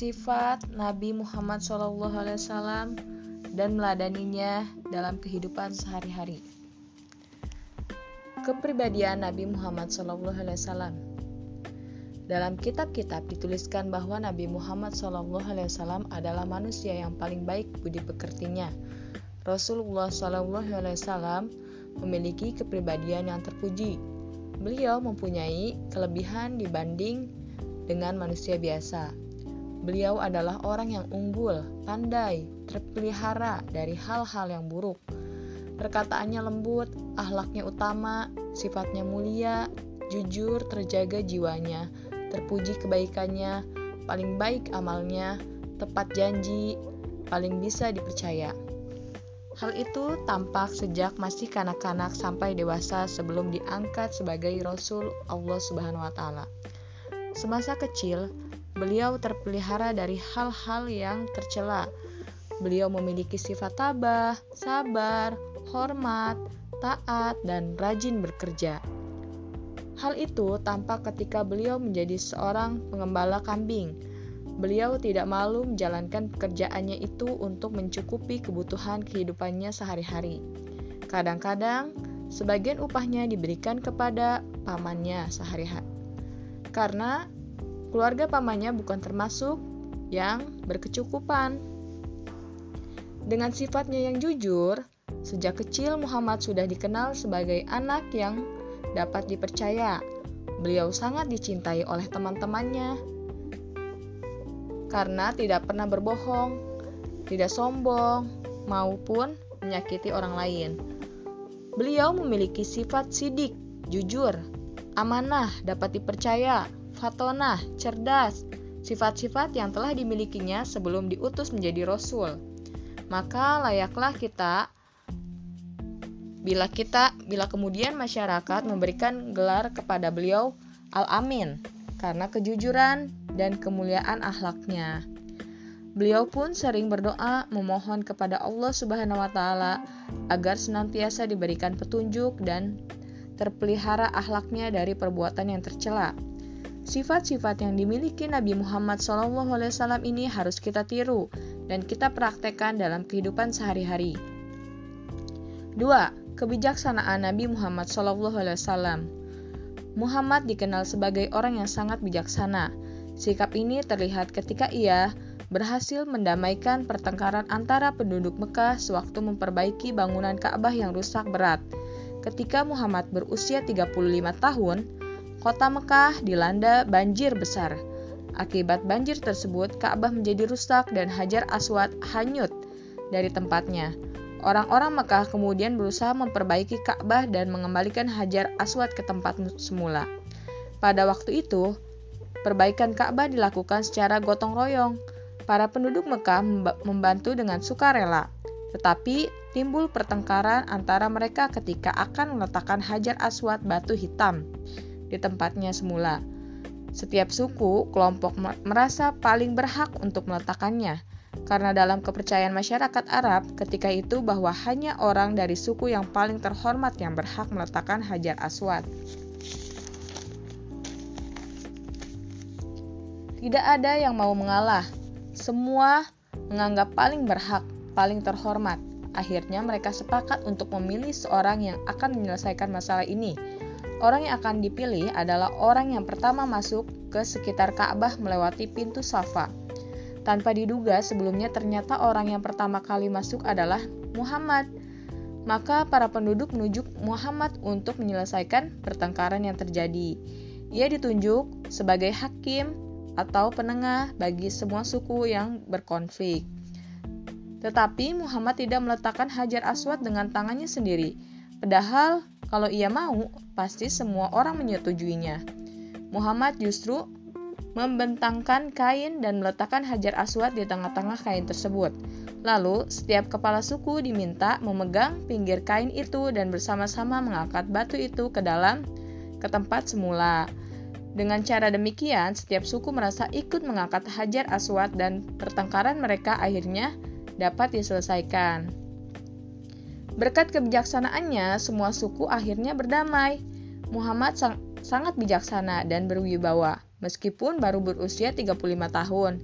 sifat Nabi Muhammad SAW dan meladaninya dalam kehidupan sehari-hari. Kepribadian Nabi Muhammad SAW Dalam kitab-kitab dituliskan bahwa Nabi Muhammad SAW adalah manusia yang paling baik budi pekertinya. Rasulullah SAW memiliki kepribadian yang terpuji. Beliau mempunyai kelebihan dibanding dengan manusia biasa. Beliau adalah orang yang unggul, pandai, terpelihara dari hal-hal yang buruk Perkataannya lembut, ahlaknya utama, sifatnya mulia, jujur, terjaga jiwanya, terpuji kebaikannya, paling baik amalnya, tepat janji, paling bisa dipercaya. Hal itu tampak sejak masih kanak-kanak sampai dewasa sebelum diangkat sebagai Rasul Allah Subhanahu wa taala. Semasa kecil, beliau terpelihara dari hal-hal yang tercela. Beliau memiliki sifat tabah, sabar, hormat, taat, dan rajin bekerja. Hal itu tampak ketika beliau menjadi seorang pengembala kambing. Beliau tidak malu menjalankan pekerjaannya itu untuk mencukupi kebutuhan kehidupannya sehari-hari. Kadang-kadang, sebagian upahnya diberikan kepada pamannya sehari-hari. Karena keluarga pamannya bukan termasuk yang berkecukupan. Dengan sifatnya yang jujur, Sejak kecil Muhammad sudah dikenal sebagai anak yang dapat dipercaya. Beliau sangat dicintai oleh teman-temannya karena tidak pernah berbohong, tidak sombong, maupun menyakiti orang lain. Beliau memiliki sifat sidik, jujur, amanah, dapat dipercaya, fatonah, cerdas, sifat-sifat yang telah dimilikinya sebelum diutus menjadi rasul. Maka layaklah kita bila kita bila kemudian masyarakat memberikan gelar kepada beliau Al-Amin karena kejujuran dan kemuliaan akhlaknya. Beliau pun sering berdoa memohon kepada Allah Subhanahu wa taala agar senantiasa diberikan petunjuk dan terpelihara akhlaknya dari perbuatan yang tercela. Sifat-sifat yang dimiliki Nabi Muhammad SAW ini harus kita tiru dan kita praktekkan dalam kehidupan sehari-hari. 2 kebijaksanaan Nabi Muhammad SAW. Muhammad dikenal sebagai orang yang sangat bijaksana. Sikap ini terlihat ketika ia berhasil mendamaikan pertengkaran antara penduduk Mekah sewaktu memperbaiki bangunan Ka'bah yang rusak berat. Ketika Muhammad berusia 35 tahun, kota Mekah dilanda banjir besar. Akibat banjir tersebut, Ka'bah menjadi rusak dan Hajar Aswad hanyut dari tempatnya. Orang-orang Mekah kemudian berusaha memperbaiki Ka'bah dan mengembalikan Hajar Aswad ke tempat semula. Pada waktu itu, perbaikan Ka'bah dilakukan secara gotong royong. Para penduduk Mekah membantu dengan sukarela, tetapi timbul pertengkaran antara mereka ketika akan meletakkan Hajar Aswad batu hitam di tempatnya semula. Setiap suku, kelompok merasa paling berhak untuk meletakkannya karena dalam kepercayaan masyarakat Arab ketika itu bahwa hanya orang dari suku yang paling terhormat yang berhak meletakkan Hajar Aswad. Tidak ada yang mau mengalah. Semua menganggap paling berhak, paling terhormat. Akhirnya mereka sepakat untuk memilih seorang yang akan menyelesaikan masalah ini. Orang yang akan dipilih adalah orang yang pertama masuk ke sekitar Ka'bah melewati pintu Safa. Tanpa diduga, sebelumnya ternyata orang yang pertama kali masuk adalah Muhammad. Maka para penduduk menunjuk Muhammad untuk menyelesaikan pertengkaran yang terjadi. Ia ditunjuk sebagai hakim atau penengah bagi semua suku yang berkonflik. Tetapi Muhammad tidak meletakkan Hajar Aswad dengan tangannya sendiri. Padahal kalau ia mau, pasti semua orang menyetujuinya. Muhammad justru membentangkan kain dan meletakkan hajar aswad di tengah-tengah kain tersebut. Lalu, setiap kepala suku diminta memegang pinggir kain itu dan bersama-sama mengangkat batu itu ke dalam ke tempat semula. Dengan cara demikian, setiap suku merasa ikut mengangkat hajar aswad dan pertengkaran mereka akhirnya dapat diselesaikan. Berkat kebijaksanaannya, semua suku akhirnya berdamai. Muhammad sang sangat bijaksana dan berwibawa meskipun baru berusia 35 tahun.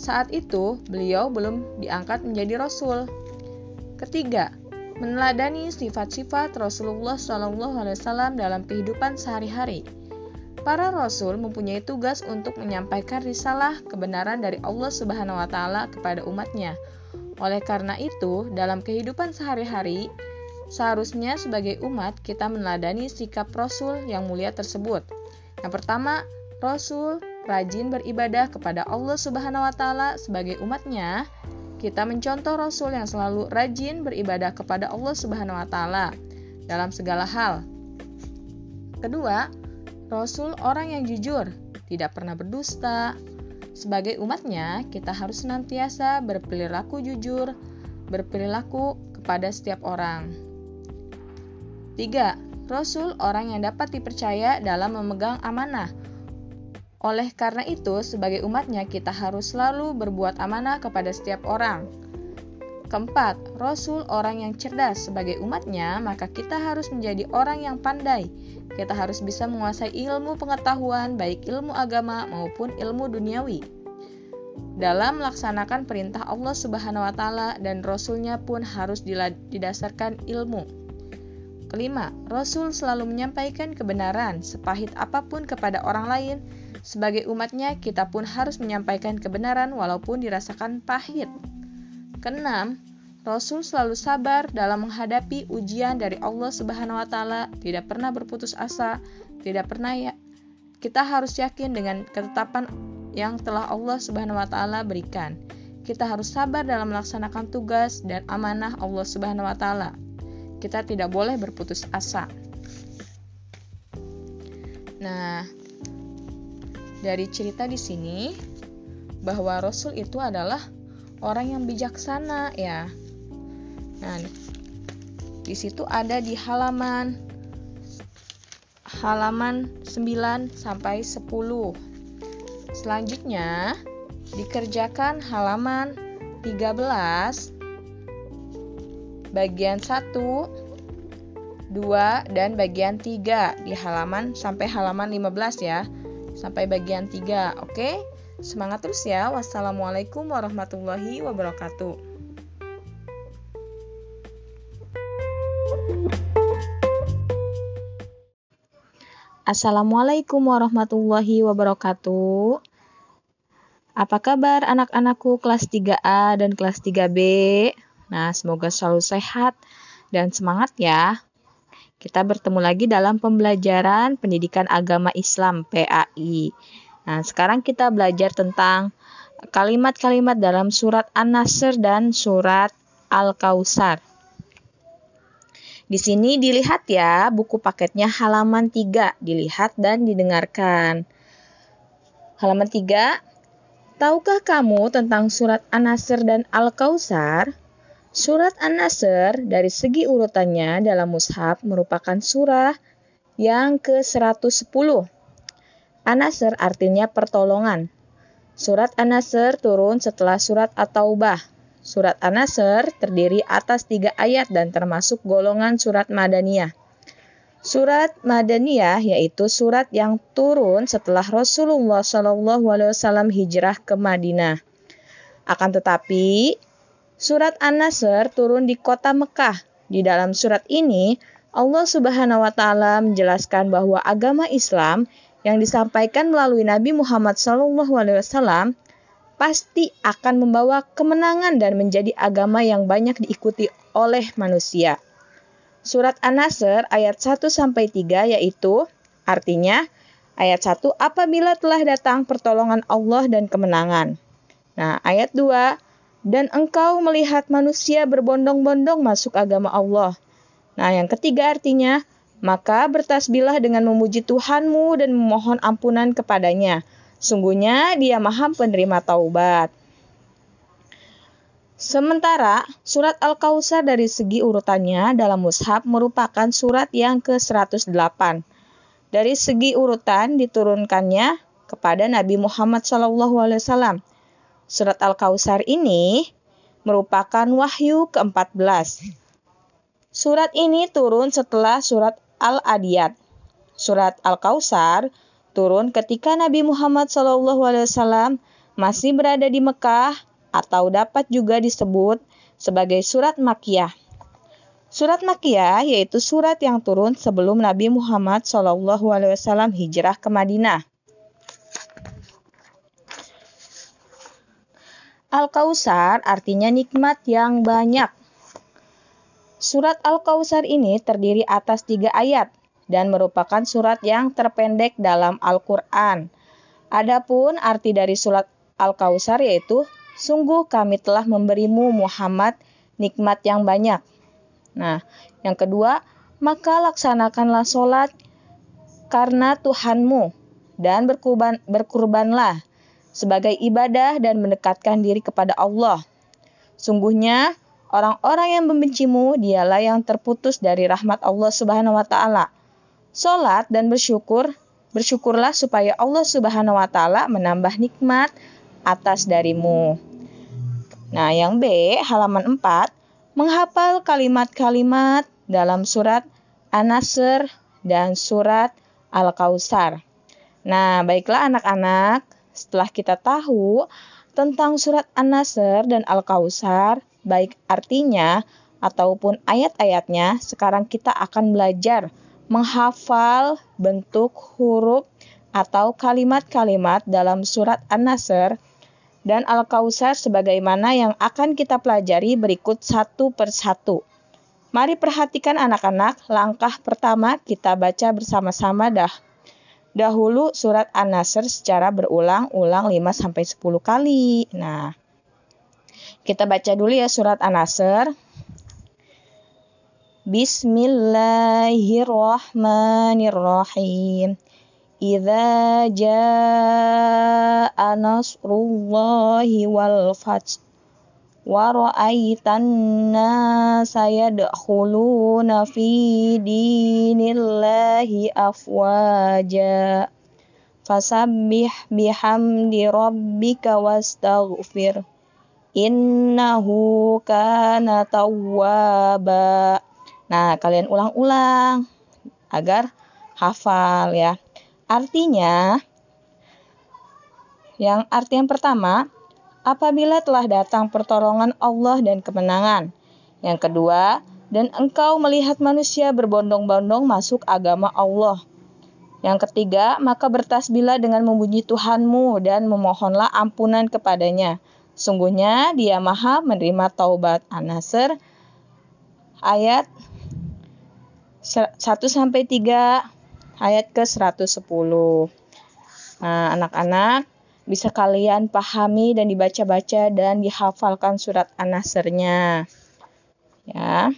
saat itu beliau belum diangkat menjadi rasul. Ketiga, meneladani sifat-sifat Rasulullah SAW dalam kehidupan sehari-hari. Para rasul mempunyai tugas untuk menyampaikan risalah kebenaran dari Allah Subhanahu wa taala kepada umatnya. Oleh karena itu, dalam kehidupan sehari-hari, seharusnya sebagai umat kita meneladani sikap rasul yang mulia tersebut. Yang pertama, rasul rajin beribadah kepada Allah Subhanahu wa taala sebagai umatnya. Kita mencontoh rasul yang selalu rajin beribadah kepada Allah Subhanahu wa taala dalam segala hal. Kedua, Rasul orang yang jujur, tidak pernah berdusta. Sebagai umatnya, kita harus senantiasa berperilaku jujur, berperilaku kepada setiap orang. 3. Rasul orang yang dapat dipercaya dalam memegang amanah. Oleh karena itu, sebagai umatnya kita harus selalu berbuat amanah kepada setiap orang. Keempat, Rasul orang yang cerdas sebagai umatnya, maka kita harus menjadi orang yang pandai. Kita harus bisa menguasai ilmu pengetahuan, baik ilmu agama maupun ilmu duniawi. Dalam melaksanakan perintah Allah Subhanahu wa taala dan rasulnya pun harus didasarkan ilmu. Kelima, Rasul selalu menyampaikan kebenaran sepahit apa pun kepada orang lain. Sebagai umatnya, kita pun harus menyampaikan kebenaran walaupun dirasakan pahit. Keenam, Rasul selalu sabar dalam menghadapi ujian dari Allah Subhanahu wa taala, tidak pernah berputus asa, tidak pernah ya kita harus yakin dengan ketetapan yang telah Allah Subhanahu wa taala berikan. Kita harus sabar dalam melaksanakan tugas dan amanah Allah Subhanahu wa taala. Kita tidak boleh berputus asa. Nah, dari cerita di sini bahwa Rasul itu adalah orang yang bijaksana ya. Nah, di situ ada di halaman halaman 9 sampai 10. Selanjutnya dikerjakan halaman 13 bagian 1 2 dan bagian 3 di halaman sampai halaman 15 ya. Sampai bagian 3, oke? Okay? Semangat terus ya. Wassalamualaikum warahmatullahi wabarakatuh. Assalamualaikum warahmatullahi wabarakatuh. Apa kabar anak-anakku kelas 3A dan kelas 3B? Nah, semoga selalu sehat dan semangat ya. Kita bertemu lagi dalam pembelajaran Pendidikan Agama Islam PAI. Nah, sekarang kita belajar tentang kalimat-kalimat dalam surat An-Nasr dan surat Al-Kausar. Di sini dilihat ya, buku paketnya halaman 3, dilihat dan didengarkan. Halaman 3, tahukah kamu tentang surat An-Nasr dan Al-Kausar? Surat An-Nasr dari segi urutannya dalam mushaf merupakan surah yang ke-110 An-Nasr artinya pertolongan. Surat An-Nasr turun setelah surat At-Taubah. Surat An-Nasr terdiri atas tiga ayat dan termasuk golongan surat Madaniyah. Surat Madaniyah yaitu surat yang turun setelah Rasulullah SAW hijrah ke Madinah. Akan tetapi, surat An-Nasr turun di kota Mekah. Di dalam surat ini, Allah Subhanahu wa taala menjelaskan bahwa agama Islam yang disampaikan melalui Nabi Muhammad SAW pasti akan membawa kemenangan dan menjadi agama yang banyak diikuti oleh manusia. Surat An-Nasr ayat 1 sampai 3 yaitu artinya ayat 1 apabila telah datang pertolongan Allah dan kemenangan. Nah, ayat 2 dan engkau melihat manusia berbondong-bondong masuk agama Allah. Nah, yang ketiga artinya maka bertasbihlah dengan memuji Tuhanmu dan memohon ampunan kepadanya. Sungguhnya dia maha penerima taubat. Sementara surat Al-Kausar dari segi urutannya dalam mushaf merupakan surat yang ke-108. Dari segi urutan diturunkannya kepada Nabi Muhammad SAW. Surat Al-Kausar ini merupakan wahyu ke-14. Surat ini turun setelah surat Al-Adiyat. Surat Al-Kausar turun ketika Nabi Muhammad SAW masih berada di Mekah atau dapat juga disebut sebagai surat Makiyah. Surat Makiyah yaitu surat yang turun sebelum Nabi Muhammad SAW hijrah ke Madinah. Al-Kausar artinya nikmat yang banyak. Surat Al-Kausar ini terdiri atas tiga ayat dan merupakan surat yang terpendek dalam Al-Quran. Adapun arti dari surat Al-Kausar yaitu, Sungguh kami telah memberimu Muhammad nikmat yang banyak. Nah, yang kedua, maka laksanakanlah sholat karena Tuhanmu dan berkurban, berkurbanlah sebagai ibadah dan mendekatkan diri kepada Allah. Sungguhnya orang-orang yang membencimu dialah yang terputus dari rahmat Allah Subhanahu wa taala. Salat dan bersyukur, bersyukurlah supaya Allah Subhanahu wa taala menambah nikmat atas darimu. Nah, yang B, halaman 4, menghafal kalimat-kalimat dalam surat An-Nasr dan surat Al-Kausar. Nah, baiklah anak-anak, setelah kita tahu tentang surat An-Nasr dan Al-Kausar, baik artinya ataupun ayat-ayatnya, sekarang kita akan belajar menghafal bentuk huruf atau kalimat-kalimat dalam surat An-Nasr dan Al-Kausar sebagaimana yang akan kita pelajari berikut satu persatu. Mari perhatikan anak-anak, langkah pertama kita baca bersama-sama dah. Dahulu surat An-Nasr secara berulang-ulang 5 sampai 10 kali. Nah, kita baca dulu ya surat An-Nasr. Bismillahirrahmanirrahim. Idza jaa nasrullahi wal fath wa ra'aitan nasa yadkhuluna fi dinillahi afwaja fasabbih bihamdi rabbika wastaghfir innahu kana tawwaba nah kalian ulang-ulang agar hafal ya artinya yang arti yang pertama apabila telah datang pertolongan Allah dan kemenangan. Yang kedua, dan engkau melihat manusia berbondong-bondong masuk agama Allah. Yang ketiga, maka bertasbihlah dengan memuji Tuhanmu dan memohonlah ampunan kepadanya. Sungguhnya dia maha menerima taubat. An-Nasr ayat 1 sampai 3 ayat ke 110. Nah, anak-anak bisa kalian pahami dan dibaca-baca dan dihafalkan surat An-Nasrnya. Ya.